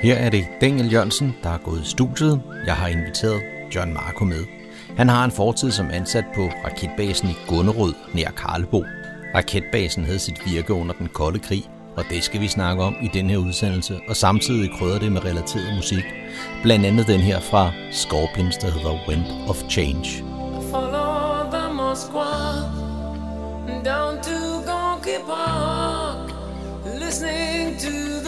Her er det Daniel Jørgensen, der er gået i studiet. Jeg har inviteret John Marco med. Han har en fortid som ansat på raketbasen i Gunnerød nær Karlebo. Raketbasen havde sit virke under den kolde krig, og det skal vi snakke om i den her udsendelse, og samtidig krydder det med relateret musik. Blandt andet den her fra Scorpions, der hedder Wind of Change. Follow the Moskva down to Gonky Park, listening to the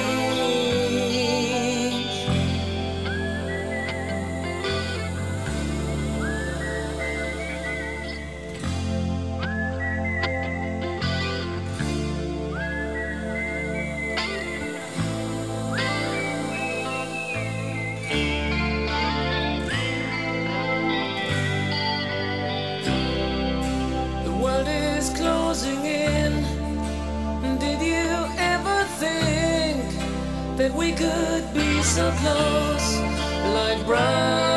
We could be so close, like brothers?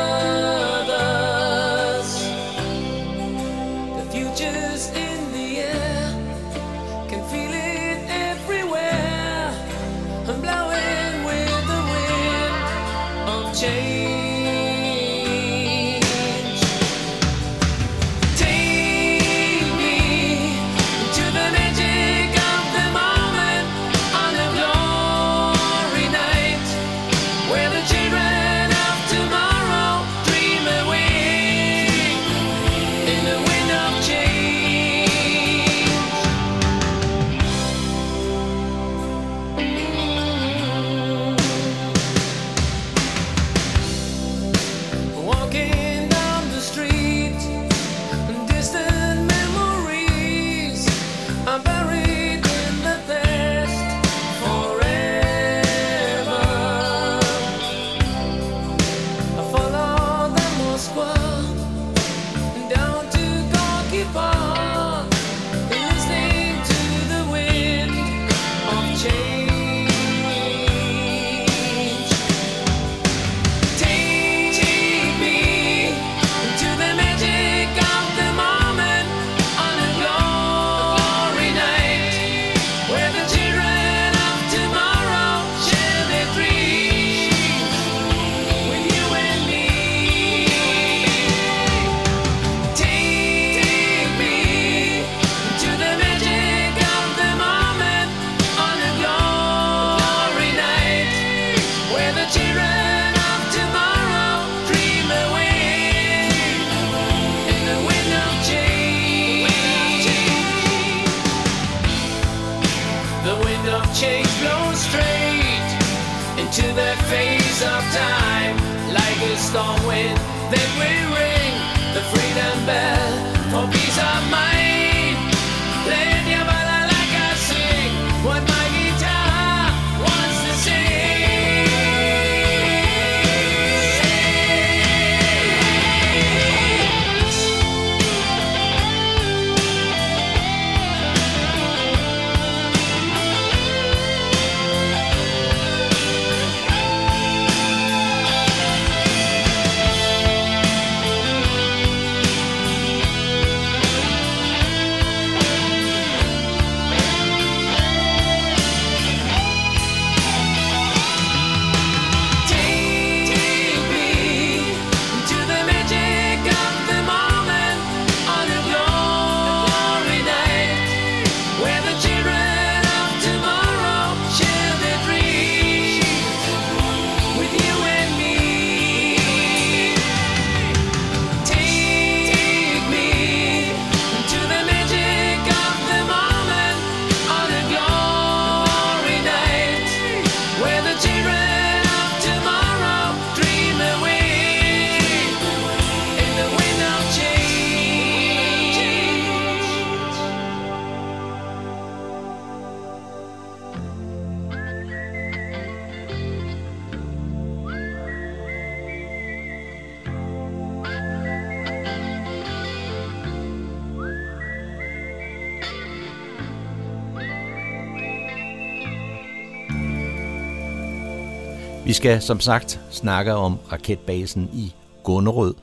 Skal som sagt snakke om raketbasen i Gunnerød,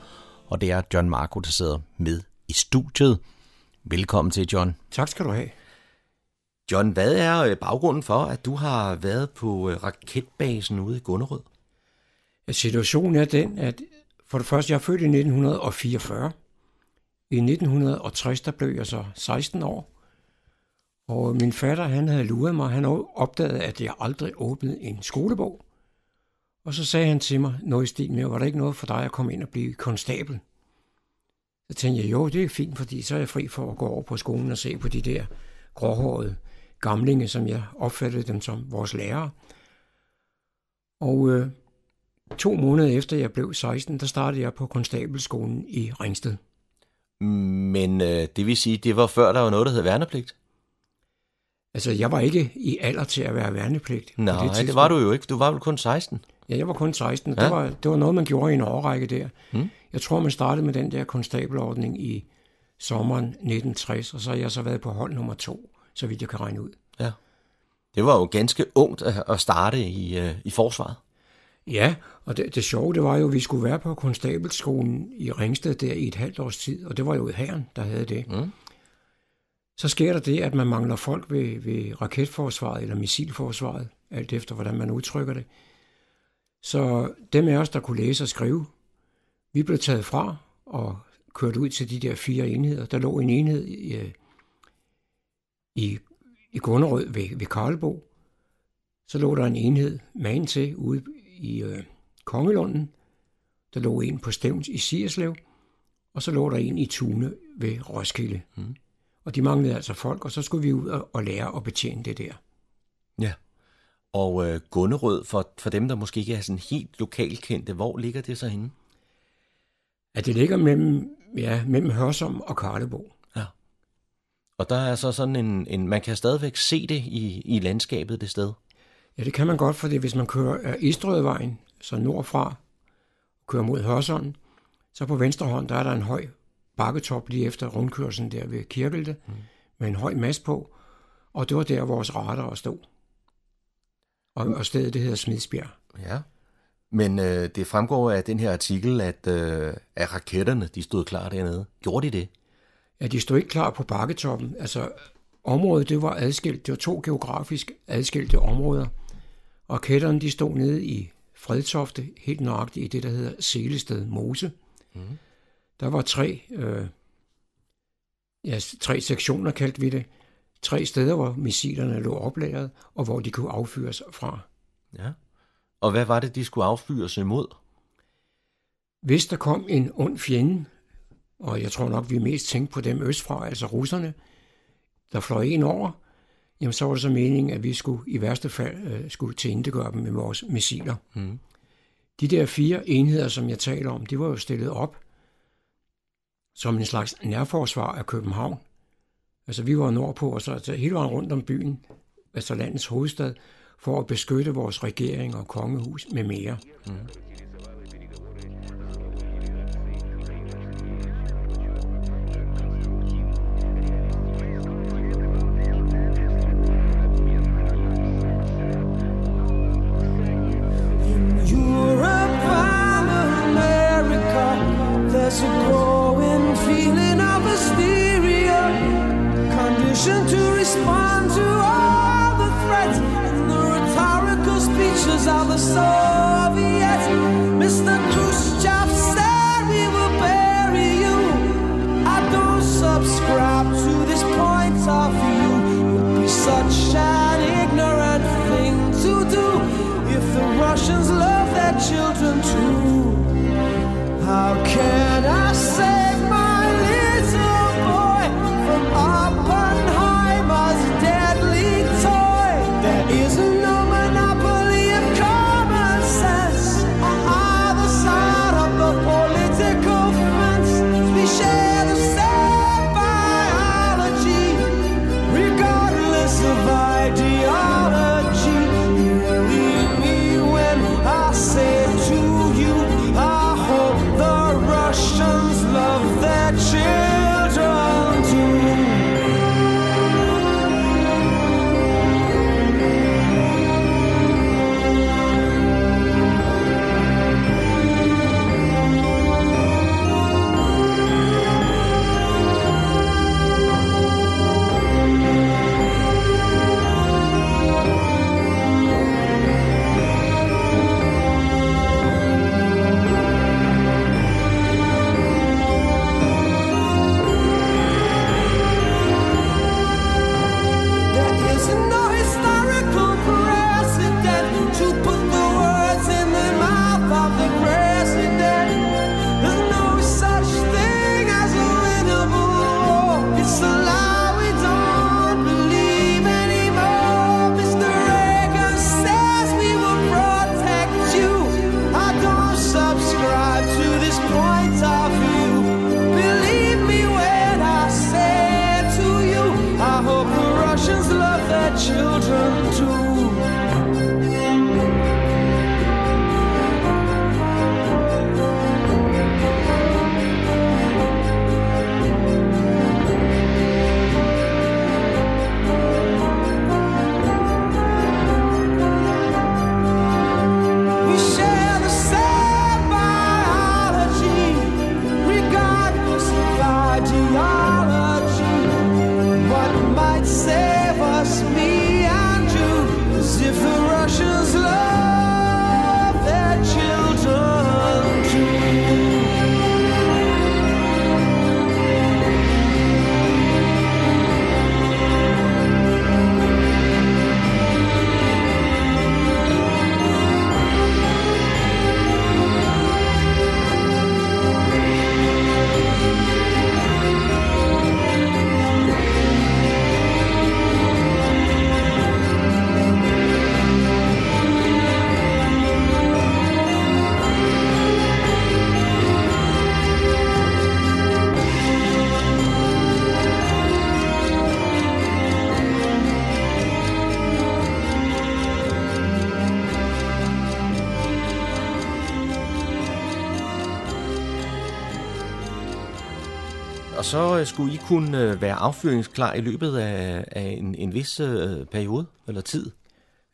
og det er John Marco, der sidder med i studiet. Velkommen til, John. Tak skal du have. John, hvad er øh, baggrunden for, at du har været på øh, raketbasen ude i Gunnerød? Situationen er den, at for det første, jeg er født i 1944. I 1960, der blev jeg så 16 år. Og min fatter, han havde luret mig. Han opdagede, at jeg aldrig åbnede en skolebog. Og så sagde han til mig noget i stil med, var der ikke noget for dig at komme ind og blive konstabel? Så tænkte jeg, jo, det er fint, fordi så er jeg fri for at gå over på skolen og se på de der gråhårede gamlinge, som jeg opfattede dem som vores lærere. Og øh, to måneder efter jeg blev 16, der startede jeg på konstabelskolen i Ringsted. Men øh, det vil sige, det var før der var noget, der hed værnepligt? Altså, jeg var ikke i alder til at være værnepligt. Nej, det, det var du jo ikke. Du var vel kun 16? Ja, jeg var kun 16. Ja. Det, var, det var noget, man gjorde i en årrække der. Hmm. Jeg tror, man startede med den der konstabelordning i sommeren 1960, og så har jeg så været på hold nummer to, så vidt jeg kan regne ud. Ja. Det var jo ganske ungt at starte i, uh, i forsvaret. Ja, og det, det sjove, det var jo, at vi skulle være på konstabelskolen i Ringsted der i et halvt års tid, og det var jo herren, der havde det. Mm. Så sker der det, at man mangler folk ved, ved raketforsvaret eller missilforsvaret, alt efter hvordan man udtrykker det. Så dem af os, der kunne læse og skrive, vi blev taget fra og kørt ud til de der fire enheder. Der lå en enhed i, øh, i, i Gunnerød ved, ved Karlebo. Så lå der en enhed man til ude i øh, Kongelunden. Der lå en på Stævns i Sierslev. Og så lå der en i Tune ved Roskilde. Mm. Og de manglede altså folk, og så skulle vi ud og, og lære at betjene det der. Ja. Og øh, Gunnerød, for, for dem, der måske ikke er sådan helt lokalkendte, hvor ligger det så henne? Ja, det ligger mellem, ja, mellem Hørsom og Karlebo. Ja. Og der er så sådan en, en man kan stadigvæk se det i, i landskabet det sted? Ja, det kan man godt, fordi hvis man kører af Istrødevejen, så nordfra, kører mod Hørsholm, så på venstre hånd, der er der en høj bakketop lige efter rundkørslen der ved Kirkelte, mm. med en høj mast på, og det var der, vores radar stod. Og, og stedet, det hedder Smidsbjerg. Ja, men øh, det fremgår af den her artikel, at, øh, at raketterne, de stod klar dernede. Gjorde de det? Ja, de stod ikke klar på bakketoppen. Altså, området, det var adskilt. Det var to geografisk adskilte områder. Raketterne, de stod nede i Fredtofte, helt nøjagtigt i det, der hedder Selested Mose. Mm. Der var tre, øh, ja, tre sektioner, kaldte vi det. Tre steder, hvor missilerne lå oplagret, og hvor de kunne affyres fra. Ja. Og hvad var det, de skulle affyres imod? Hvis der kom en ond fjende, og jeg tror nok, vi mest tænkte på dem østfra, altså russerne, der fløj ind over, jamen så var det så meningen, at vi skulle i værste fald øh, skulle tilindegøre dem med vores missiler. Mm. De der fire enheder, som jeg taler om, de var jo stillet op som en slags nærforsvar af København. Altså vi var nordpå, og så altså, hele vejen rundt om byen, altså landets hovedstad, for at beskytte vores regering og kongehus med mere. Mm. Så øh, skulle I kunne øh, være affyringsklar i løbet af, af en, en vis øh, periode eller tid?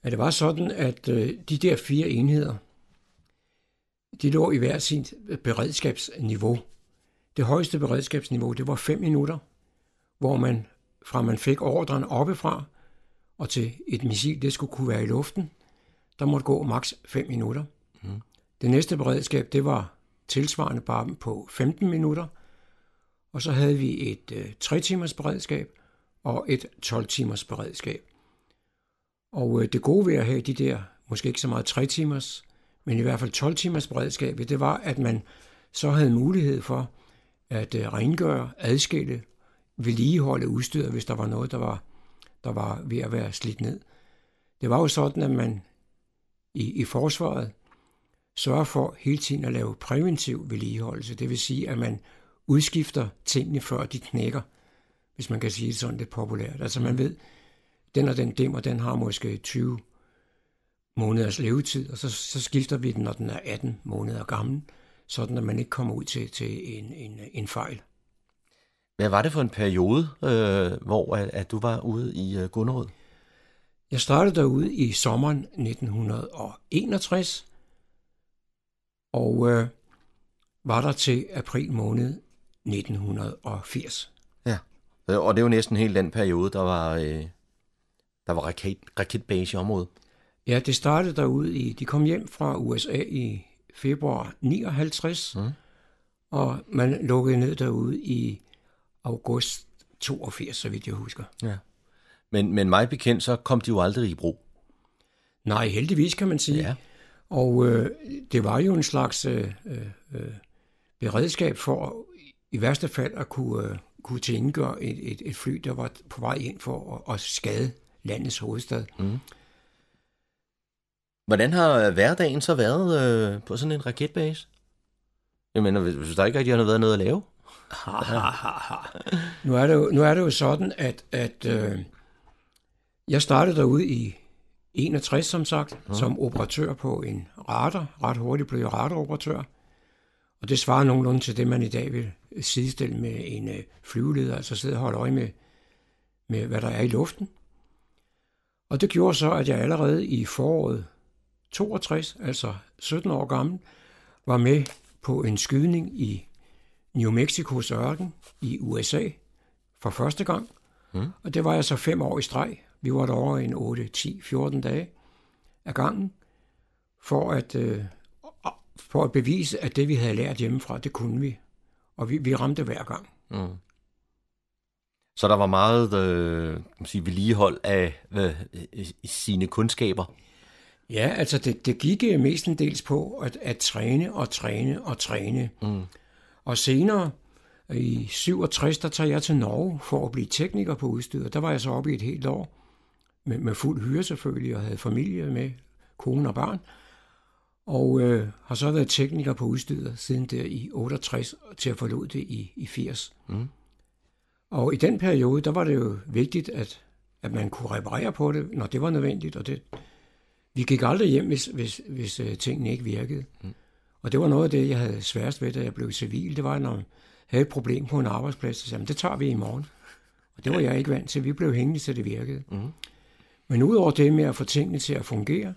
Ja, det var sådan, at øh, de der fire enheder, de lå i hver sin beredskabsniveau. Det højeste beredskabsniveau, det var 5 minutter, hvor man fra man fik ordren oppefra, og til et missil, det skulle kunne være i luften, der måtte gå maks 5 minutter. Mm. Det næste beredskab, det var tilsvarende bare på 15 minutter, og så havde vi et øh, 3 timers beredskab og et 12 timers beredskab. Og øh, det gode ved at have de der, måske ikke så meget 3 timers, men i hvert fald 12 timers beredskab, det var, at man så havde mulighed for at øh, rengøre, adskille, vedligeholde udstyret, hvis der var noget, der var, der var ved at være slidt ned. Det var jo sådan, at man i, i forsvaret sørger for hele tiden at lave præventiv vedligeholdelse. Det vil sige, at man udskifter tingene, før de knækker, hvis man kan sige det sådan lidt populært. Altså man ved, den og den dimmer, den har måske 20 måneders levetid, og så, så skifter vi den, når den er 18 måneder gammel, sådan at man ikke kommer ud til, til en, en, en fejl. Hvad var det for en periode, øh, hvor at, at du var ude i øh, Gunnerød? Jeg startede derude i sommeren 1961, og øh, var der til april måned 1980. Ja, og det er jo næsten hele den periode, der var, øh, der var raket, raketbase i området. Ja, det startede derude i, de kom hjem fra USA i februar 59, mm. og man lukkede ned derude i august 82, så vidt jeg husker. Ja. Men, men mig bekendt, så kom de jo aldrig i brug. Nej, heldigvis kan man sige. Ja. Og øh, det var jo en slags øh, øh, beredskab for i værste fald at kunne, øh, kunne tilgøre et, et, et fly, der var på vej ind for at, at skade landets hovedstad. Mm. Hvordan har hverdagen så været øh, på sådan en raketbase? Jeg mener, hvis, hvis der ikke rigtig har været noget at lave? nu, er det jo, nu er det jo sådan, at, at øh, jeg startede derude i 61, som sagt, mm. som operatør på en radar. Ret hurtigt blev jeg radaroperatør. Og det svarer nogenlunde til det, man i dag vil sidestille med en øh, flyveleder, altså sidde og holde øje med, med, hvad der er i luften. Og det gjorde så, at jeg allerede i foråret 62, altså 17 år gammel, var med på en skydning i New Mexicos ørken i USA for første gang. Mm. Og det var jeg så fem år i streg. Vi var derovre en 8, 10, 14 dage af gangen, for at, øh, for at bevise, at det, vi havde lært hjemmefra, det kunne vi. Og vi, vi ramte hver gang. Mm. Så der var meget øh, kan sige, vedligehold af øh, sine kundskaber? Ja, altså det, det gik øh, mestendels på at, at træne og træne og træne. Mm. Og senere, i 67, der tager jeg til Norge for at blive tekniker på udstyret. Der var jeg så oppe i et helt år, med, med fuld hyre selvfølgelig, og havde familie med, kone og barn. Og øh, har så været tekniker på udstyret siden der i 68 til at forlod det i, i 80. Mm. Og i den periode, der var det jo vigtigt, at, at man kunne reparere på det, når det var nødvendigt. Og det, vi gik aldrig hjem, hvis, hvis, hvis uh, tingene ikke virkede. Mm. Og det var noget af det, jeg havde sværest ved, da jeg blev civil. Det var, når jeg havde et problem på en arbejdsplads, så sagde det tager vi i morgen. Og det var jeg ikke vant til. Vi blev hængende, til det virkede. Mm. Men udover det med at få tingene til at fungere,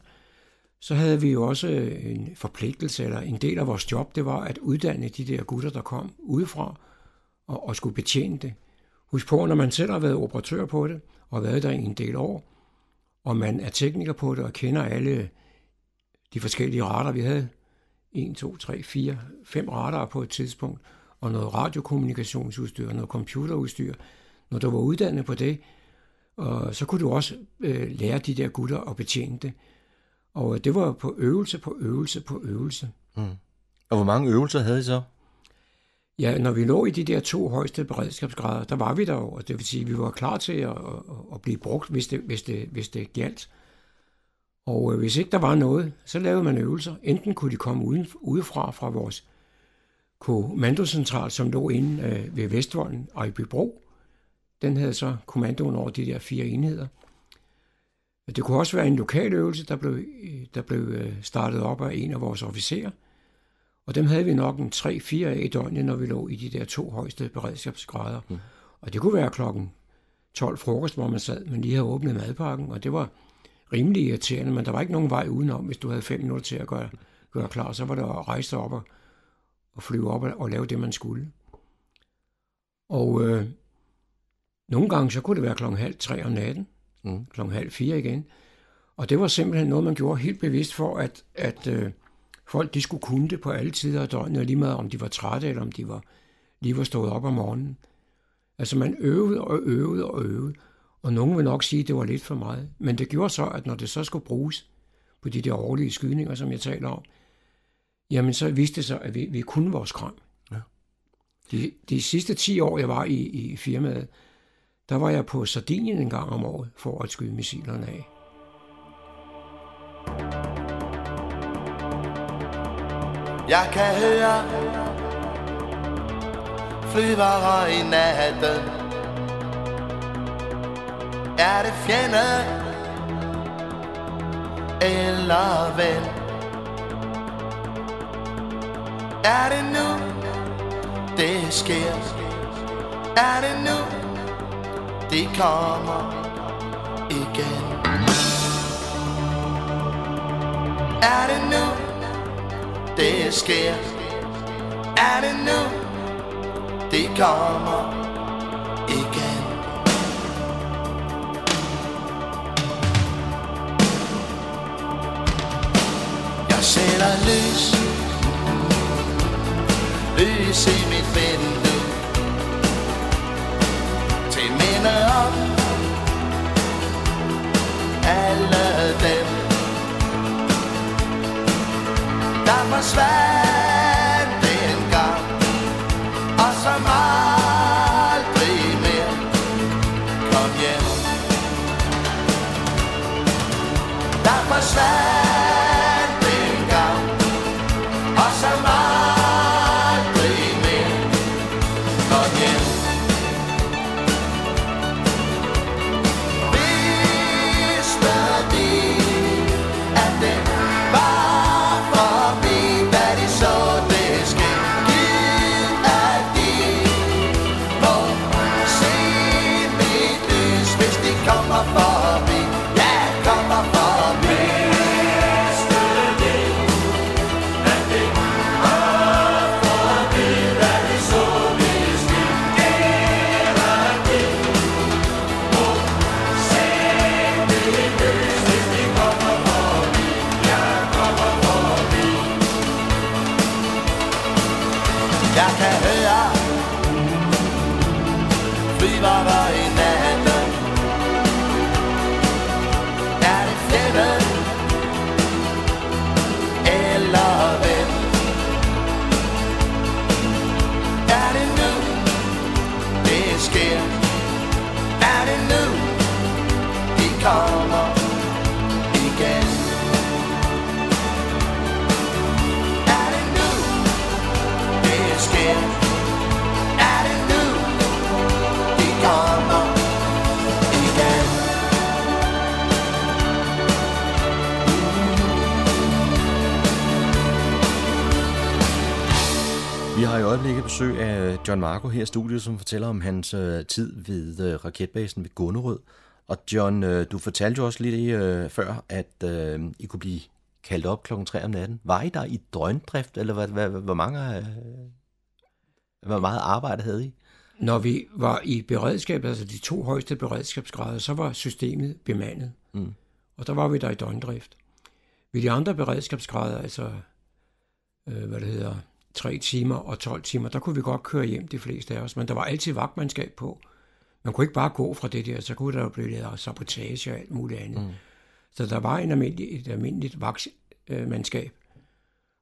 så havde vi jo også øh, en forpligtelse, eller en del af vores job, det var at uddanne de der gutter, der kom udefra og, og skulle betjene det. Husk på, når man selv har været operatør på det, og været der i en del år, og man er tekniker på det, og kender alle de forskellige retter, vi havde, 1, 2, 3, 4, 5 retter på et tidspunkt, og noget radiokommunikationsudstyr, og noget computerudstyr. Når du var uddannet på det, og så kunne du også øh, lære de der gutter at betjene det. Og det var på øvelse på øvelse på øvelse. Mm. Og hvor mange øvelser havde I så? Ja, når vi lå i de der to højeste beredskabsgrader, der var vi der og det vil sige, at vi var klar til at, at, at blive brugt, hvis det, hvis, det, hvis det galt. Og øh, hvis ikke der var noget, så lavede man øvelser. Enten kunne de komme uden, udefra fra vores kommandocentral, som lå inde øh, ved Vestvolden og i Bybro. Den havde så kommandoen over de der fire enheder. Det kunne også være en lokal øvelse, der blev, der blev øh, startet op af en af vores officerer. Og dem havde vi nok en 3-4 af i døgnet, når vi lå i de der to højeste beredskabsgrader. Mm. Og det kunne være klokken 12 frokost, hvor man sad, men lige havde åbnet madpakken, og det var rimelig irriterende, men der var ikke nogen vej udenom, hvis du havde fem minutter til at gøre, gøre klar, så var det at rejse op og, og flyve op og, og lave det, man skulle. Og øh, nogle gange, så kunne det være klokken halv tre om natten, mm. klokken halv fire igen, og det var simpelthen noget, man gjorde helt bevidst for, at, at øh, folk de skulle kunne det på alle tider af døgnet, og lige meget om de var trætte, eller om de var lige var stået op om morgenen. Altså man øvede og øvede og øvede, og nogen vil nok sige, at det var lidt for meget. Men det gjorde så, at når det så skulle bruges på de der årlige skydninger, som jeg taler om, jamen så viste det sig, at vi, vi kunne vores kram. Ja. De, de sidste 10 år, jeg var i, i firmaet, der var jeg på Sardinien en gang om året for at skyde missilerne af. Jeg kan høre flyvere i natten Er det fjende eller ven? Er det nu det sker? Er det nu det kommer igen? Er det nu det sker? Er det nu det kommer igen Jeg sætter lys Lys i mit vind Der forsvandt besøg af John Marco her i studiet, som fortæller om hans øh, tid ved øh, raketbasen ved Gunnerød. Og John, øh, du fortalte jo også lidt øh, før, at øh, I kunne blive kaldt op klokken 3 om natten. Var I der i døgndrift, eller hvad, hvad, hvor, mange, øh, hvor meget arbejde havde I? Når vi var i beredskab, altså de to højeste beredskabsgrader, så var systemet bemandet. Mm. Og der var vi der i døgndrift. Ved de andre beredskabsgrader, altså øh, hvad det hedder, 3 timer og 12 timer, der kunne vi godt køre hjem, de fleste af os, men der var altid vagtmandskab på. Man kunne ikke bare gå fra det der, så kunne der jo blive lavet sabotage og alt muligt andet. Mm. Så der var en almindelig, et almindeligt vagtmandskab.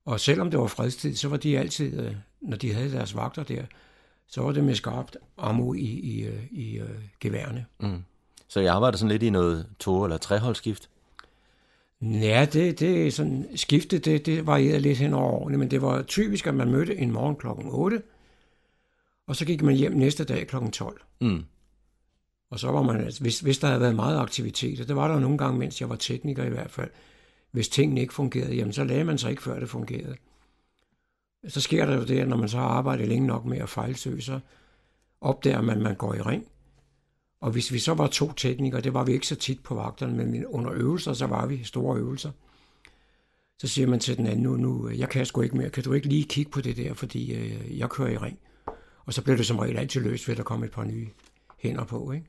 Og selvom det var fredstid, så var de altid, øh, når de havde deres vagter der, så var det med skarpt ammo i, i, øh, i øh, geværene. Mm. Så jeg arbejder sådan lidt i noget to- eller treholdsskift? Ja, det, det sådan, skiftet, det, det varierede lidt hen over årene, men det var typisk, at man mødte en morgen klokken 8, og så gik man hjem næste dag klokken 12. Mm. Og så var man, altså, hvis, hvis der havde været meget aktivitet, og det var der nogle gange, mens jeg var tekniker i hvert fald, hvis tingene ikke fungerede, jamen så lagde man sig ikke, før det fungerede. så sker der jo det, at når man så har arbejdet længe nok med at fejlsøge, så opdager man, at man går i ring. Og hvis vi så var to teknikere, det var vi ikke så tit på vagterne, men under øvelser, så var vi store øvelser. Så siger man til den anden, nu, nu jeg kan sgu ikke mere, kan du ikke lige kigge på det der, fordi øh, jeg kører i ring. Og så blev det som regel altid løst ved, at der kom et par nye hænder på. Ikke?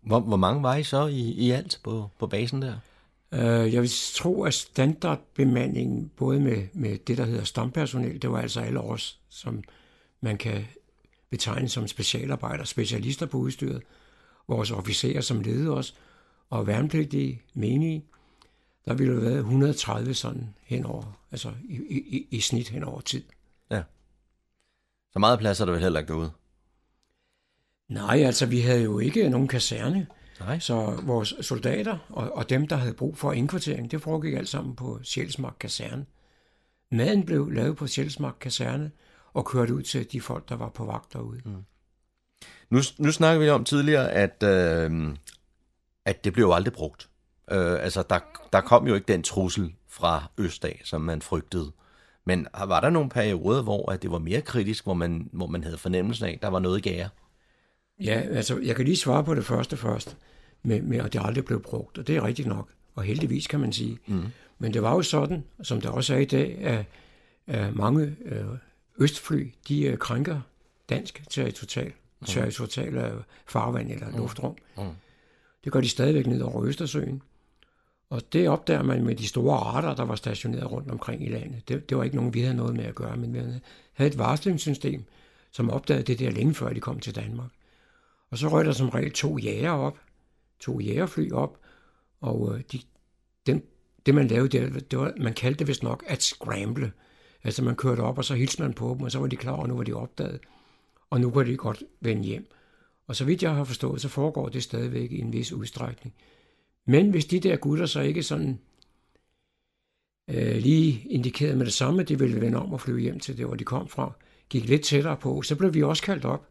Hvor, hvor mange var I så i, i alt på, på basen der? Øh, jeg vil tro, at standardbemandingen, både med, med det, der hedder stampersonel, det var altså alle os, som man kan betegne som specialarbejder, specialister på udstyret, vores officerer, som ledede os, og værnepligtige, menige, der ville have været 130 sådan henover, altså i, i, i snit henover tid. Ja. Så meget plads er der vel heller ikke derude? Nej, altså vi havde jo ikke nogen kaserne, Nej. så vores soldater og, og dem, der havde brug for indkvartering, det foregik alt sammen på Sjælsmark Kaserne. Maden blev lavet på Sjælsmark Kaserne og kørt ud til de folk, der var på vagt derude. Mm. Nu, nu snakker vi om tidligere, at, øh, at det blev jo aldrig brugt. Øh, altså, der, der kom jo ikke den trussel fra Østdag, som man frygtede. Men var der nogle perioder, hvor at det var mere kritisk, hvor man, hvor man havde fornemmelsen af, at der var noget gære? Ja, altså jeg kan lige svare på det første først, med, med at det aldrig blev brugt, og det er rigtigt nok, og heldigvis kan man sige. Mm. Men det var jo sådan, som det også er i dag, at, at mange øh, østfly, de øh, krænker dansk territorial, mm. territorial øh, farvand eller mm. luftrum. Mm. Det gør de stadigvæk ned over Østersøen. Og det opdager man med de store radar, der var stationeret rundt omkring i landet. Det, det var ikke nogen, vi havde noget med at gøre, men vi havde et varslingssystem, som opdagede det der længe før de kom til Danmark. Og så røg der som regel to jæger op, to jægerfly op, og øh, de, dem, det man lavede, det, det var, man kaldte det vist nok at scramble. Altså man kørte op, og så hilste man på dem, og så var de klar, og nu var de opdaget. Og nu kan de godt vende hjem. Og så vidt jeg har forstået, så foregår det stadigvæk i en vis udstrækning. Men hvis de der gutter så ikke sådan øh, lige indikerede med det samme, at de ville vende om og flyve hjem til det, hvor de kom fra, gik lidt tættere på, så blev vi også kaldt op.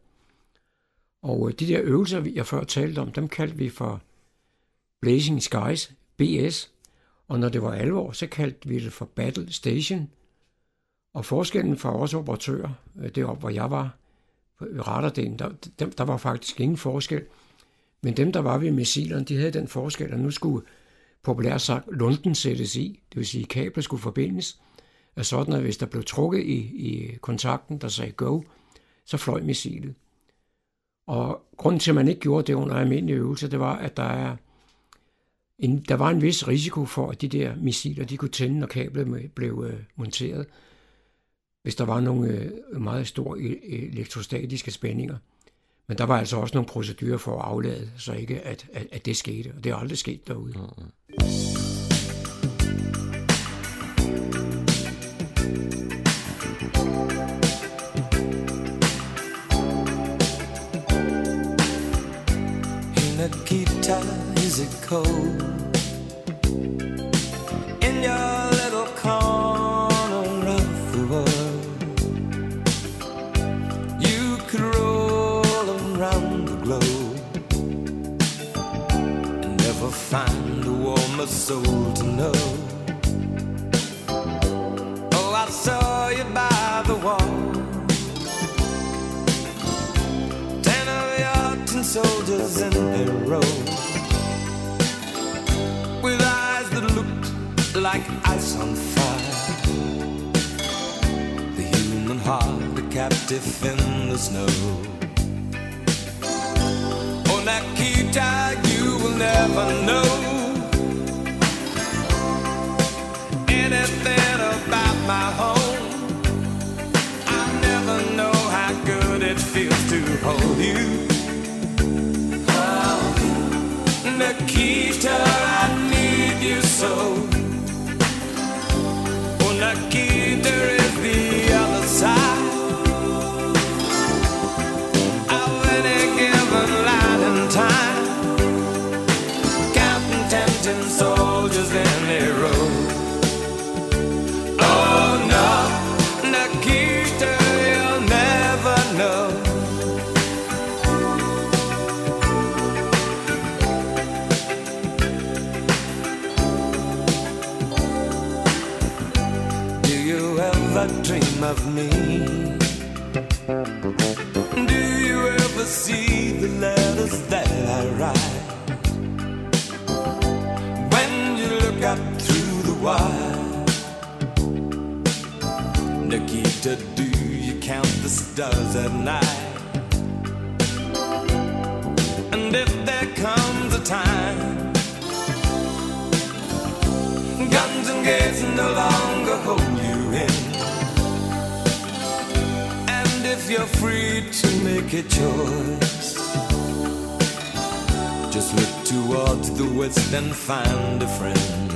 Og øh, de der øvelser, jeg før talte om, dem kaldte vi for Blazing Skies, BS. Og når det var alvor, så kaldte vi det for Battle Station. Og forskellen fra os operatører, øh, det op, hvor jeg var, radardelen, der, der, der var faktisk ingen forskel. Men dem, der var ved missilerne, de havde den forskel, at nu skulle populært sagt lunden sættes i, det vil sige, at kablet skulle forbindes, at sådan, at hvis der blev trukket i, i kontakten, der sagde go, så fløj missilet. Og grunden til, at man ikke gjorde det under almindelige øvelser, det var, at der, er en, der var en vis risiko for, at de der missiler de kunne tænde, når kablet blev øh, monteret, hvis der var nogle øh, meget store e-, elektrostatiske spændinger. Men der var altså også nogle procedurer for at aflade, så ikke at, at, at det skete, og det er aldrig sket derude. Mm-hmm. Guitar, is it cold? Find a warmer soul to know. Oh, I saw you by the wall. Ten of your tin soldiers in a row with eyes that looked like ice on fire. The human heart, a captive in the snow. Oh, Nikita, you will never know anything about my home. I never know how good it feels to hold you. Oh, Nikita, I need you so. Oh, Nikita is the other side stars at night? And if there comes a time, guns and gates no longer hold you in. And if you're free to make a choice, just look towards the west and find a friend.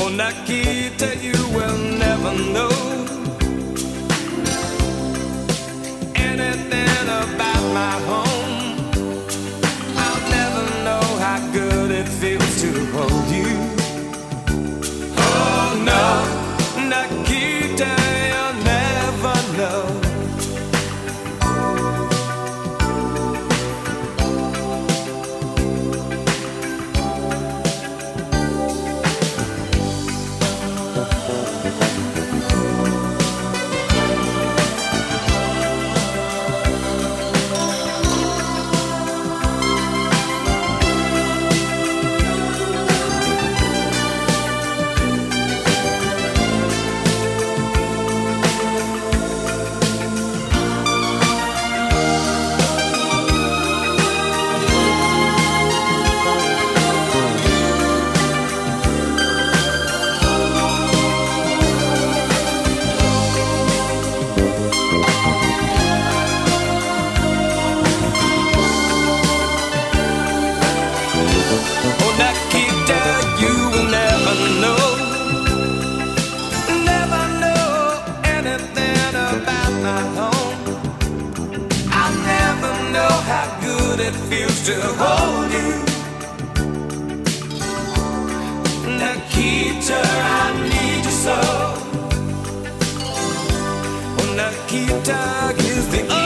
Oh, Nikita, you will never know feels to hold how good it feels to hold you. Nikita, I need you so. Oh, Nikita, here's the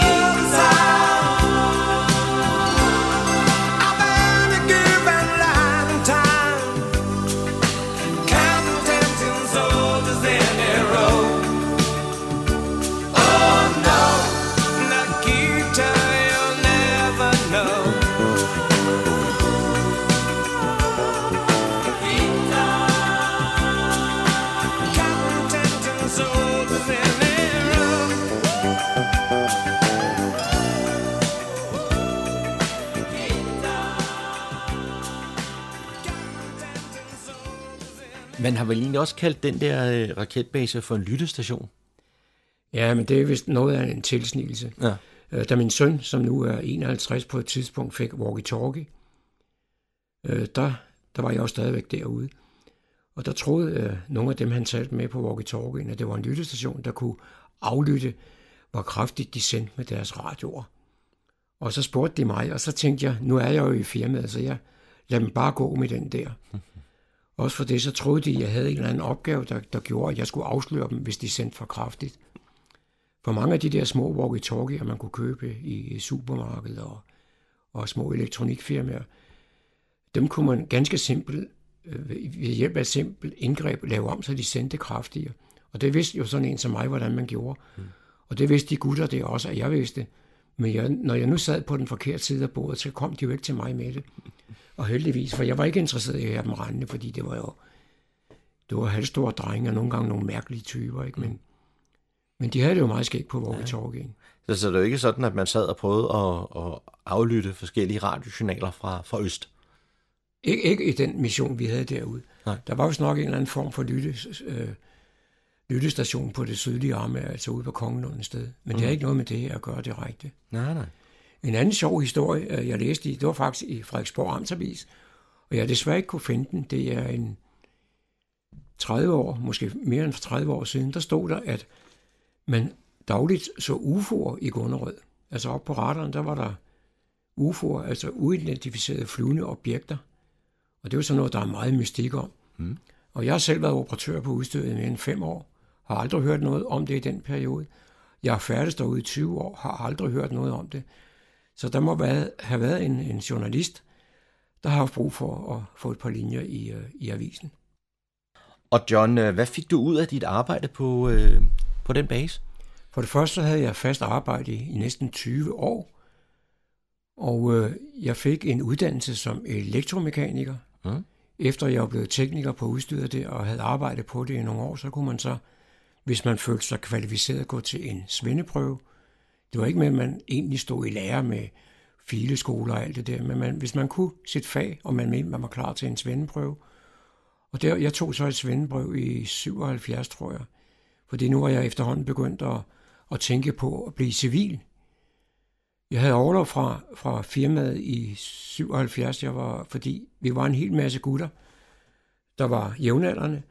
Man har vel egentlig også kaldt den der øh, raketbase for en lyttestation. Ja, men det er vist noget af en tilsnigelse. Ja. Øh, Da min søn, som nu er 51 på et tidspunkt, fik walkie-talkie, øh, der, der var jeg også stadigvæk derude. Og der troede øh, nogle af dem, han talte med på walkie-talkien, at det var en lyttestation, der kunne aflytte, hvor kraftigt de sendte med deres radioer. Og så spurgte de mig, og så tænkte jeg, nu er jeg jo i firmaet, så jeg lader dem bare gå med den der. Også for det, så troede de, at jeg havde en eller anden opgave, der, der gjorde, at jeg skulle afsløre dem, hvis de sendte for kraftigt. For mange af de der små walkie-talkier, man kunne købe i supermarkedet og, og små elektronikfirmaer, dem kunne man ganske simpelt, øh, ved hjælp af et simpelt indgreb, lave om, så de sendte kraftigere. Og det vidste jo sådan en som mig, hvordan man gjorde. Mm. Og det vidste de gutter det også, at jeg vidste. Men jeg, når jeg nu sad på den forkerte side af bordet, så kom de jo ikke til mig med det. Og heldigvis, for jeg var ikke interesseret i at have dem rendende, fordi det var jo det var halvstore drenge, og nogle gange nogle mærkelige typer, ikke? Men, men de havde det jo meget skægt på walkie-talkien. Så, så det er jo ikke sådan, at man sad og prøvede at, at aflytte forskellige radiosignaler fra, fra Øst. Ikke, ikke i den mission, vi havde derude. Nej. Der var vist nok en eller anden form for lytte, øh, lyttestation på det sydlige arme, altså ude på Kongelund et sted. Men mm. det har ikke noget med det her at gøre direkte. Nej, nej. En anden sjov historie, øh, jeg læste i, det var faktisk i Frederiksborg Amtsavis, og jeg desværre ikke kunne finde den. Det er en 30 år, måske mere end 30 år siden, der stod der, at man dagligt så UFO'er i Gunnerød. Altså op på radaren, der var der UFO'er, altså uidentificerede flyvende objekter. Og det er jo sådan noget, der er meget mystik om. Mm. Og jeg har selv været operatør på udstyret i mere end fem år. Har aldrig hørt noget om det i den periode. Jeg har færdes derude i 20 år, har aldrig hørt noget om det. Så der må være, have været en, en journalist, der har haft brug for at få et par linjer i, øh, i avisen. Og John, øh, hvad fik du ud af dit arbejde på, øh, på den base? For det første havde jeg fast arbejde i, i næsten 20 år, og øh, jeg fik en uddannelse som elektromekaniker. Mm. Efter jeg var blevet tekniker på udstyret der og havde arbejdet på det i nogle år, så kunne man så, hvis man følte sig kvalificeret, gå til en svendeprøve. Det var ikke med, at man egentlig stod i lære med fileskoler og alt det der, men man, hvis man kunne sit fag, og man mente, man var klar til en svendeprøve. Og der, jeg tog så et svendeprøve i 77, tror jeg. Fordi nu var jeg efterhånden begyndt at, at tænke på at blive civil. Jeg havde overlov fra, fra firmaet i 77, jeg var, fordi vi var en hel masse gutter, der var jævnaldrende,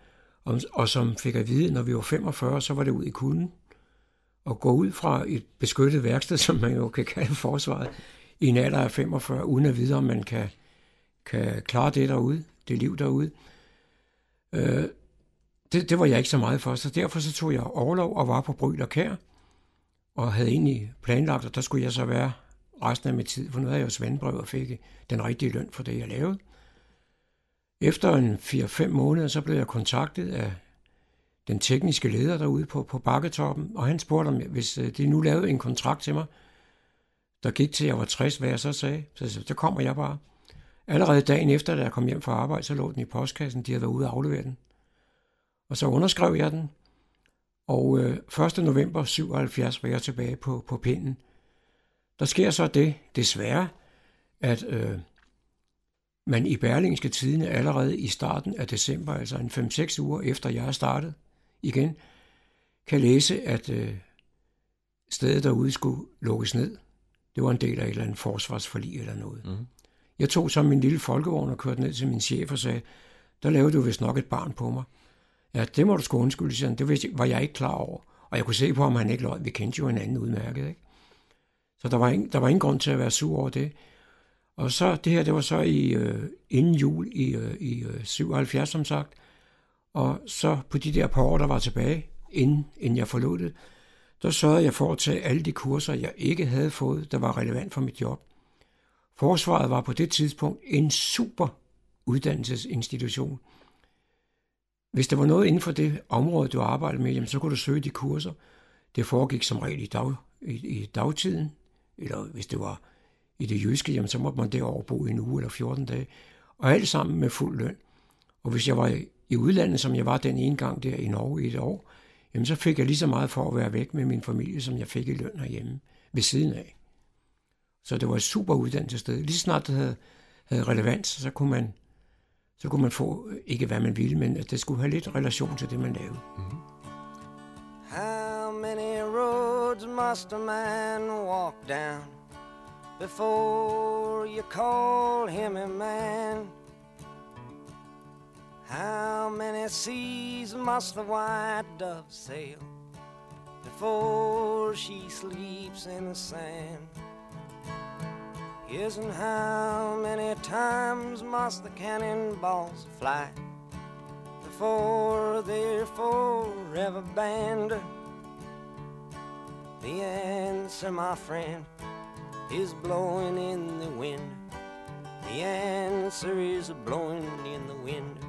og, og som fik at vide, når vi var 45, så var det ud i kulden. Og gå ud fra et beskyttet værksted, som man jo kan kalde forsvaret, i en alder af 45, uden at vide, om man kan, kan klare det derude, det liv derude. Øh, det, det var jeg ikke så meget for, så derfor så tog jeg overlov og var på Bryl og Kær, og havde egentlig planlagt, at der skulle jeg så være resten af min tid, for nu havde jeg jo svendbrev og fik den rigtige løn for det, jeg lavede. Efter en 4-5 måneder, så blev jeg kontaktet af den tekniske leder derude på, på Bakketoppen, og han spurgte, om hvis øh, de nu lavede en kontrakt til mig, der gik til, jeg var 60, hvad jeg så sagde. Så, så, så kommer jeg bare. Allerede dagen efter, da jeg kom hjem fra arbejde, så lå den i postkassen. De havde været ude og aflevere den. Og så underskrev jeg den. Og øh, 1. november 77 var jeg tilbage på, på pinden. Der sker så det, desværre, at øh, man i Berlingske Tidene allerede i starten af december, altså en 5-6 uger efter jeg er startet igen, kan læse, at øh, stedet derude skulle lukkes ned. Det var en del af et eller andet forsvarsforlig eller noget. Mm. Jeg tog så min lille folkevogn og kørte ned til min chef og sagde, der lavede du vist nok et barn på mig. Ja, det må du sgu undskylde, siger. Det var jeg ikke klar over. Og jeg kunne se på, om han ikke løg. Vi kendte jo hinanden udmærket, ikke? Så der var, ingen, der var ingen grund til at være sur over det. Og så, det her, det var så i, øh, inden jul i, øh, i øh, 77, som sagt. Og så på de der par år, der var tilbage, inden, inden jeg forlod det, der sørgede jeg for at tage alle de kurser, jeg ikke havde fået, der var relevant for mit job. Forsvaret var på det tidspunkt en super uddannelsesinstitution. Hvis der var noget inden for det område, du arbejdede med, jamen, så kunne du søge de kurser. Det foregik som regel i, dag, i, i dagtiden, eller hvis det var i det jyske, jamen, så måtte man derovre bo i en uge eller 14 dage. Og alt sammen med fuld løn. Og hvis jeg var i udlandet, som jeg var den ene gang der i Norge i et år, jamen så fik jeg lige så meget for at være væk med min familie, som jeg fik i løn herhjemme ved siden af. Så det var et super uddannelsessted. Lige snart det havde, havde relevans, så kunne man så kunne man få, øh, ikke hvad man ville, men at det skulle have lidt relation til det, man lavede. Mm-hmm. How many roads must a man walk down before you call him a man? How many seas must the white dove sail before she sleeps in the sand? Yes, and how many times must the cannonballs fly before they're forever banned? The answer, my friend, is blowing in the wind. The answer is blowing in the wind.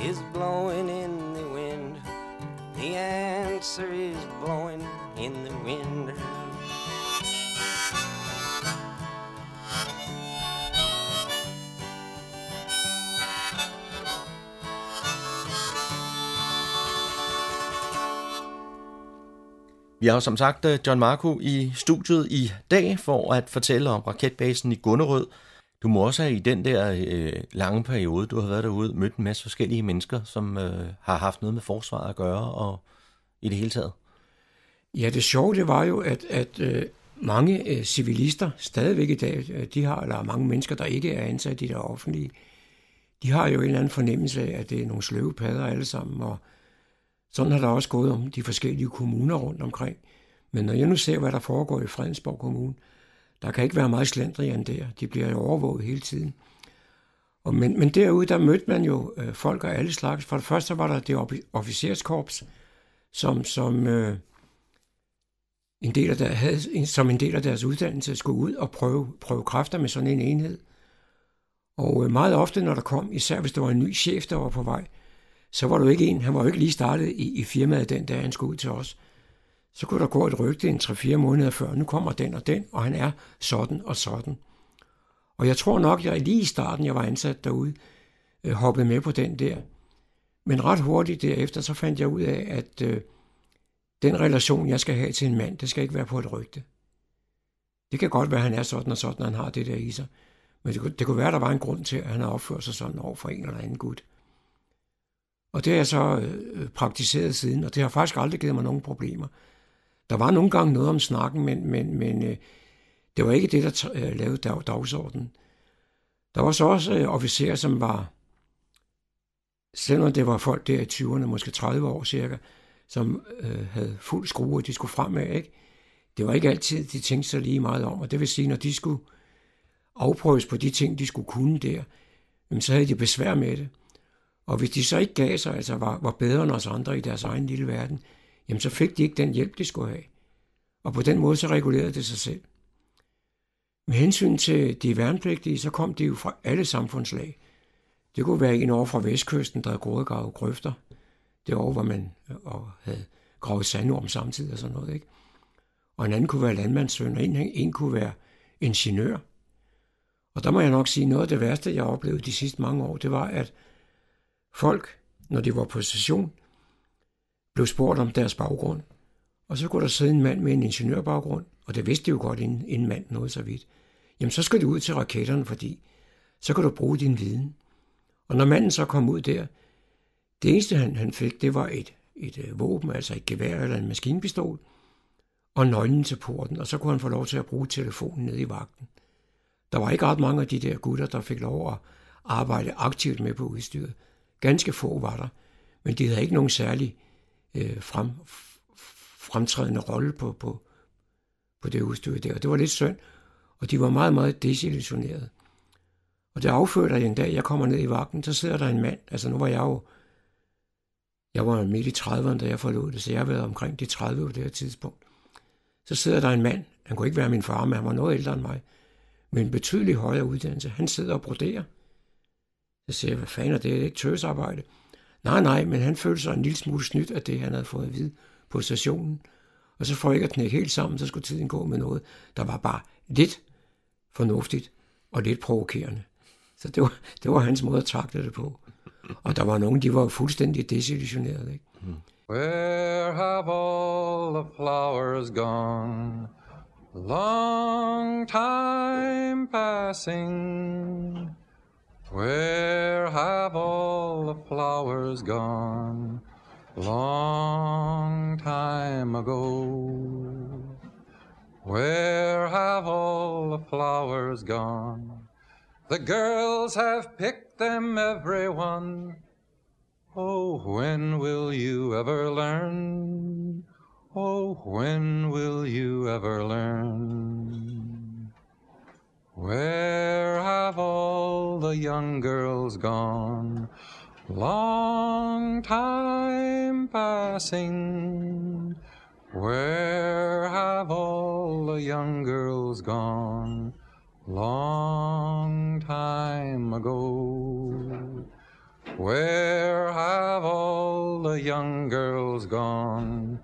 is blowing in the wind. The answer is blowing in the wind. Vi har jo som sagt øh, John Marco i studiet i dag for at fortælle om raketbasen i Gunnerød. Du må også have i den der øh, lange periode, du har været derude, mødt en masse forskellige mennesker, som øh, har haft noget med forsvaret at gøre og i det hele taget. Ja, det sjove det var jo, at, at øh, mange øh, civilister stadigvæk i dag, øh, de har, eller mange mennesker, der ikke er ansat i det offentlige, de har jo en eller anden fornemmelse af, at det er nogle sløve padder alle sammen, og sådan har der også gået om de forskellige kommuner rundt omkring. Men når jeg nu ser, hvad der foregår i Fredensborg Kommune, der kan ikke være meget slendrian der. De bliver jo overvåget hele tiden. Og men, men derude, der mødte man jo øh, folk af alle slags. For det første var der det officerskorps, som, som, øh, en del af der, havde, som en del af deres uddannelse skulle ud og prøve, prøve kræfter med sådan en enhed. Og øh, meget ofte, når der kom, især hvis der var en ny chef, der var på vej, så var du ikke en, han var jo ikke lige startet i, i firmaet den dag, han skulle ud til os. Så kunne der gå et rygte en 3-4 måneder før, nu kommer den og den, og han er sådan og sådan. Og jeg tror nok, jeg lige i starten, jeg var ansat derude, øh, hoppede med på den der. Men ret hurtigt derefter, så fandt jeg ud af, at øh, den relation, jeg skal have til en mand, det skal ikke være på et rygte. Det kan godt være, at han er sådan og sådan, og han har det der i sig. Men det kunne, det kunne være, at der var en grund til, at han har opført sig sådan over for en eller anden gut. Og det har jeg så øh, øh praktiseret siden, og det har faktisk aldrig givet mig nogen problemer. Der var nogle gange noget om snakken, men, men, men øh, det var ikke det, der øh, lavede dag, dagsordenen. Der var så også øh, officerer, som var, selvom det var folk der i 20'erne, måske 30 år cirka, som øh, havde fuld skrue, og de skulle fremad, ikke? Det var ikke altid, de tænkte så lige meget om, og det vil sige, når de skulle afprøves på de ting, de skulle kunne der, jamen, så havde de besvær med det. Og hvis de så ikke gav sig, altså var, var bedre end os andre i deres egen lille verden, jamen så fik de ikke den hjælp, de skulle have. Og på den måde så regulerede det sig selv. Med hensyn til de værnepligtige, så kom de jo fra alle samfundslag. Det kunne være en over fra vestkysten, der havde gået og gravet grøfter. Det over, hvor man øh, og havde gravet sandorm samtidig og sådan noget. Ikke? Og en anden kunne være landmandssøn, og en, en kunne være ingeniør. Og der må jeg nok sige, noget af det værste, jeg oplevede de sidste mange år, det var, at folk, når de var på station, blev spurgt om deres baggrund. Og så kunne der sidde en mand med en ingeniørbaggrund, og det vidste de jo godt, inden, inden mand nåede så vidt. Jamen, så skal du ud til raketterne, fordi så kan du bruge din viden. Og når manden så kom ud der, det eneste han, han fik, det var et, et øh, våben, altså et gevær eller en maskinpistol, og nøglen til porten, og så kunne han få lov til at bruge telefonen nede i vagten. Der var ikke ret mange af de der gutter, der fik lov at arbejde aktivt med på udstyret. Ganske få var der, men de havde ikke nogen særlig øh, frem, fremtrædende rolle på, på, på det udstyr der. Og det var lidt synd, og de var meget, meget desillusionerede. Og det affødte, en dag, jeg kommer ned i vagten, så sidder der en mand, altså nu var jeg jo, jeg var midt i 30'erne, da jeg forlod det, så jeg har været omkring de 30 på det her tidspunkt. Så sidder der en mand, han kunne ikke være min far, men han var noget ældre end mig, med en betydelig højere uddannelse. Han sidder og broderer. Så siger jeg, hvad fanden er det? Det er ikke tøsarbejde. Nej, nej, men han følte sig en lille smule snydt af det, han havde fået at vide på stationen. Og så for ikke at knække helt sammen, så skulle tiden gå med noget, der var bare lidt fornuftigt og lidt provokerende. Så det var, det var hans måde at takle det på. Og der var nogen, de var fuldstændig desillusionerede. Ikke? Where have all the flowers gone? Long time passing. Where have all the flowers gone? Long time ago. Where have all the flowers gone? The girls have picked them, every one. Oh, when will you ever learn? Oh, when will you ever learn? Where have all the young girls gone? Long time passing. Where have all the young girls gone? Long time ago. Where have all the young girls gone?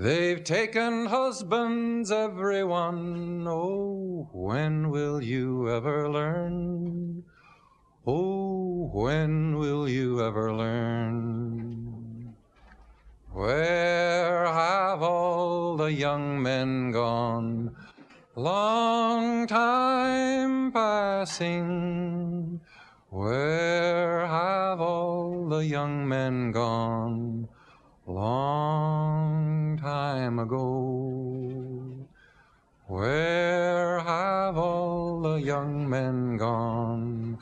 They've taken husbands, everyone. Oh, when will you ever learn? Oh, when will you ever learn? Where have all the young men gone? Long time passing. Where have all the young men gone? Long time ago. Where have all the young men gone?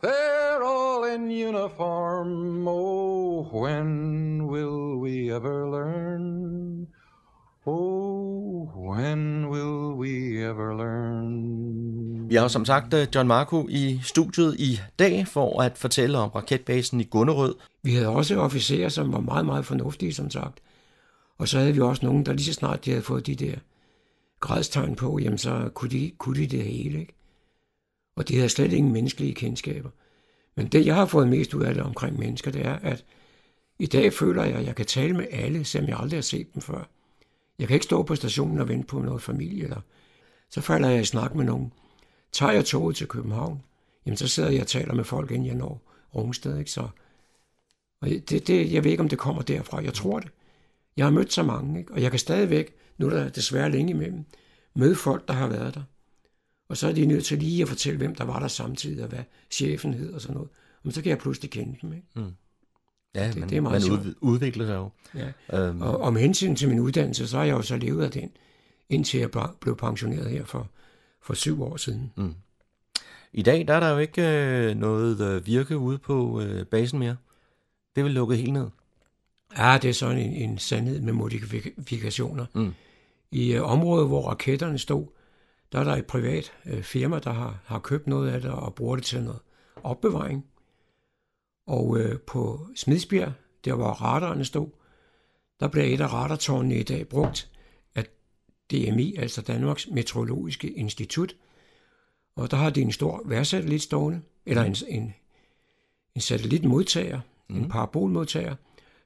They're all in uniform. Oh, when will we ever learn? Vi har jo som sagt øh, John Marco i studiet i dag for at fortælle om raketbasen i Gunnerød. Vi havde også officerer, som var meget, meget fornuftige, som sagt. Og så havde vi også nogen, der lige så snart de havde fået de der gradstegn på, jamen så kunne de, kunne de det hele, ikke? Og de havde slet ingen menneskelige kendskaber. Men det, jeg har fået mest ud af det omkring mennesker, det er, at i dag føler jeg, at jeg kan tale med alle, selvom jeg aldrig har set dem før. Jeg kan ikke stå på stationen og vente på noget familie, eller så falder jeg i snak med nogen. Tager jeg toget til København, jamen så sidder jeg og taler med folk, inden jeg når Rungsted, ikke? Så, og det, det, jeg ved ikke, om det kommer derfra. Jeg tror det. Jeg har mødt så mange, ikke? og jeg kan stadigvæk, nu er der desværre længe imellem, møde folk, der har været der. Og så er de nødt til lige at fortælle, hvem der var der samtidig, og hvad chefen hed og sådan noget. Men så kan jeg pludselig kende dem. Ikke? Ja, Det- man, det er meget man ud, udvikler sig jo. Ja. Øhm, Og om hensyn til min uddannelse, så har jeg jo så levet af den, indtil jeg ble- blev pensioneret her for, for syv år siden. I dag der er der jo ikke øh, noget virke ude på øh, basen mere. Det vel lukket helt ned. Ja, det er sådan en, en sandhed med modifikationer. Mm. I øh, området, hvor raketterne stod, der er der et privat øh, firma, der har, har købt noget af det og bruger det til noget opbevaring. Og øh, på Smidsbjerg, der hvor radarerne stod, der bliver et af radartårnene i dag brugt DMI, altså Danmarks Meteorologiske Institut. Og der har de en stor værsatellit stående, eller en, en, en satellitmodtager, mm. en parabolmodtager,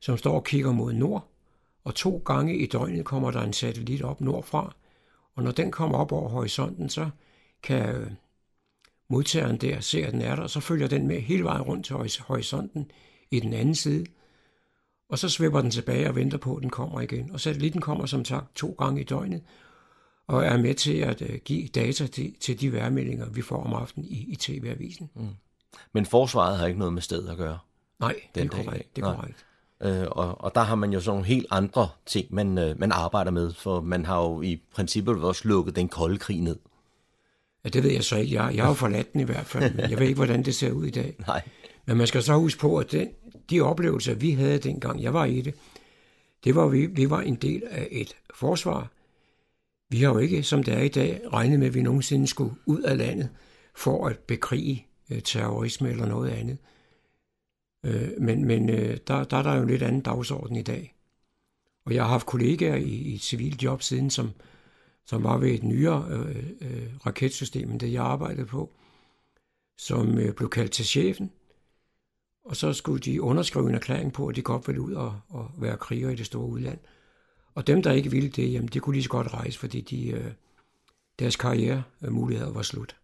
som står og kigger mod nord, og to gange i døgnet kommer der en satellit op nordfra, og når den kommer op over horisonten, så kan modtageren der se, at den er der, og så følger den med hele vejen rundt til horis- horisonten i den anden side, og så svipper den tilbage og venter på, at den kommer igen. Og satellitten kommer som sagt to gange i døgnet, og er med til at øh, give data til, til de vejrmeldinger, vi får om aftenen i, i TV-avisen. Mm. Men forsvaret har ikke noget med stedet at gøre. Nej, det er Den i dag. korrekt. Det er korrekt. Øh, og, og der har man jo sådan nogle helt andre ting, man, øh, man arbejder med, for man har jo i princippet også lukket den kolde krig ned. Ja, det ved jeg så ikke. Jeg, jeg har jo forladt den i hvert fald. men Jeg ved ikke, hvordan det ser ud i dag. Nej. Men man skal så huske på, at den, de oplevelser, vi havde dengang, jeg var i det, det var, vi, vi var en del af et forsvar. Vi har jo ikke, som det er i dag, regnet med, at vi nogensinde skulle ud af landet for at bekrige øh, terrorisme eller noget andet. Øh, men men øh, der, der er der jo en lidt anden dagsorden i dag. Og jeg har haft kollegaer i, i et civilt job siden, som, som var ved et nyere øh, øh, raketsystem, end det jeg arbejdede på, som øh, blev kaldt til chefen, og så skulle de underskrive en erklæring på, at de godt ville ud og, og være krigere i det store udland. Og dem, der ikke ville det, jamen, de kunne lige så godt rejse, fordi de, øh, deres karrieremuligheder var slut.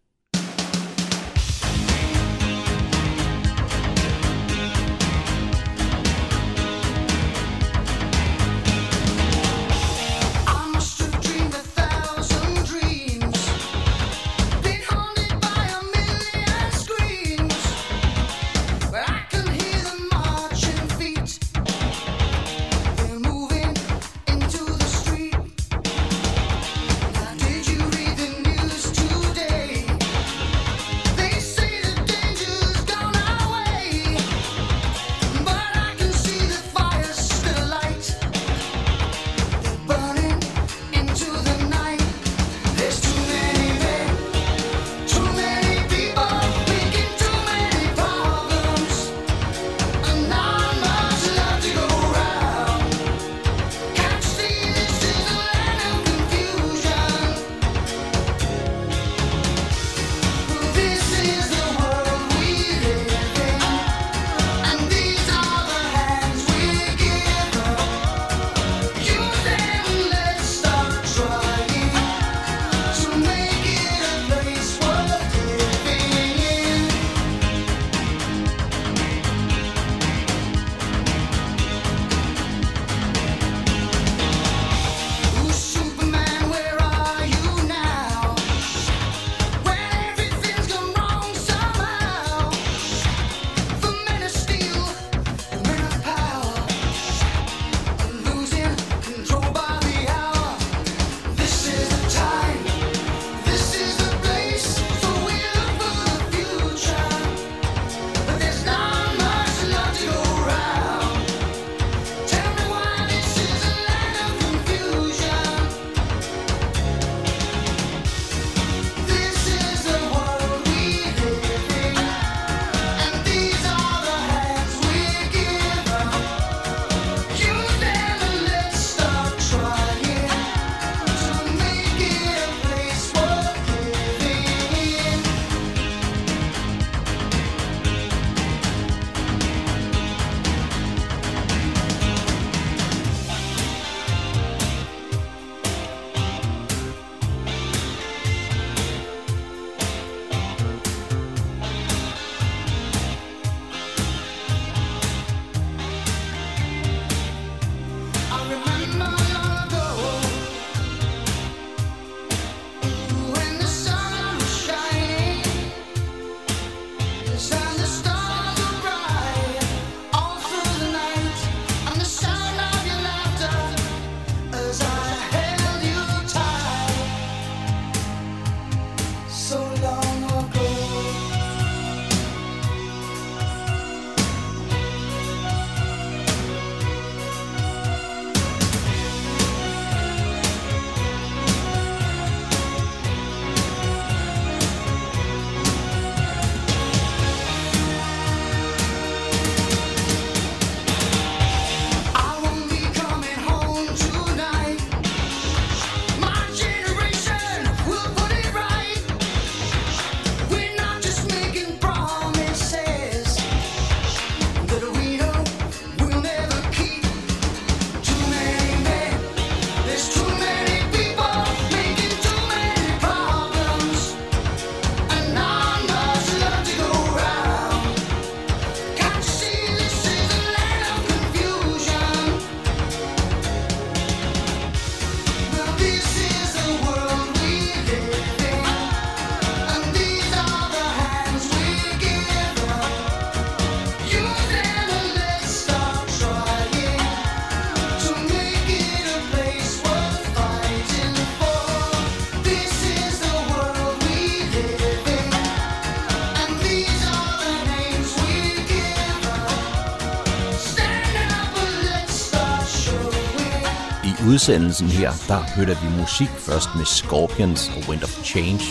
Udsendelsen her, der hørte vi musik først med Scorpions og Wind of Change.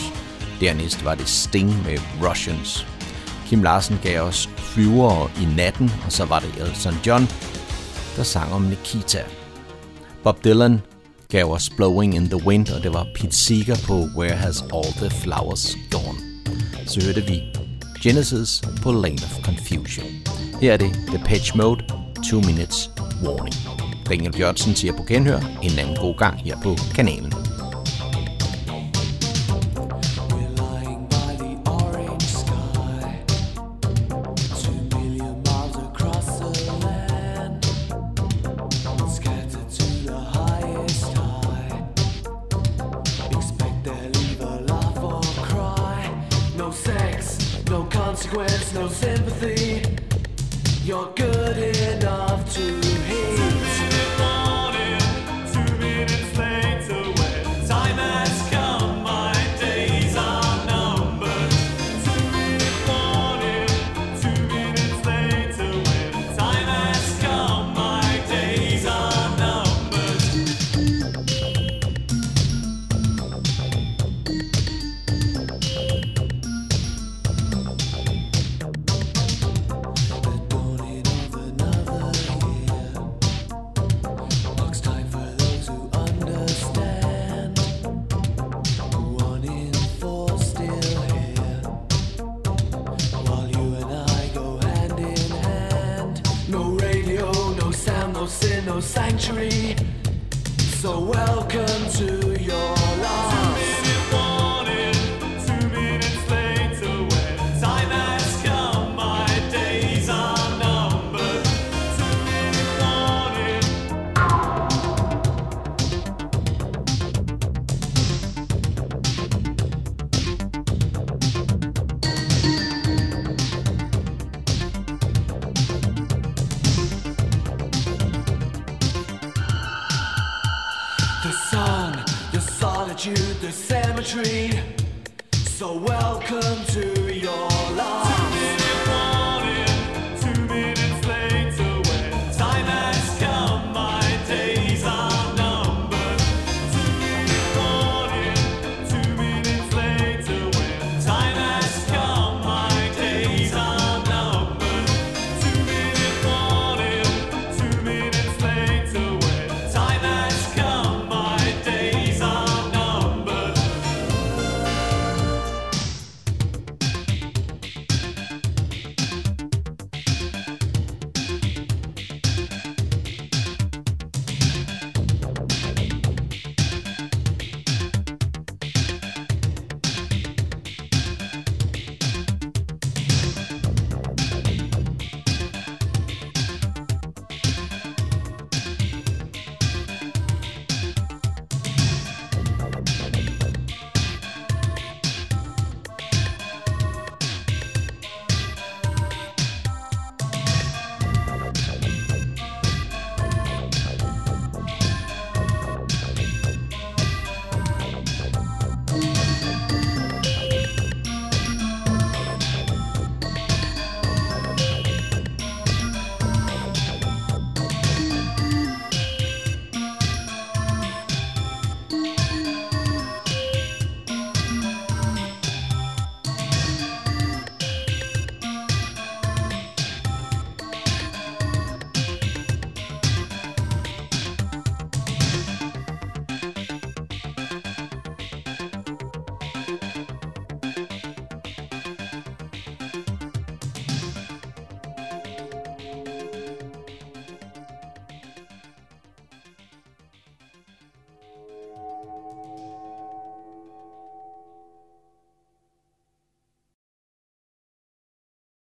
Dernæst var det Sting med Russians. Kim Larsen gav os Flyvere i natten, og så var det Elton John, der sang om Nikita. Bob Dylan gav os Blowing in the Wind, og det var Pete Seeger på Where Has All the Flowers Gone. Så hørte vi Genesis på Lane of Confusion. Her er det The Pitch Mode, 2 Minutes Warning. Daniel Bjørnsen siger på genhør en anden god gang her på kanalen. no lying by the orange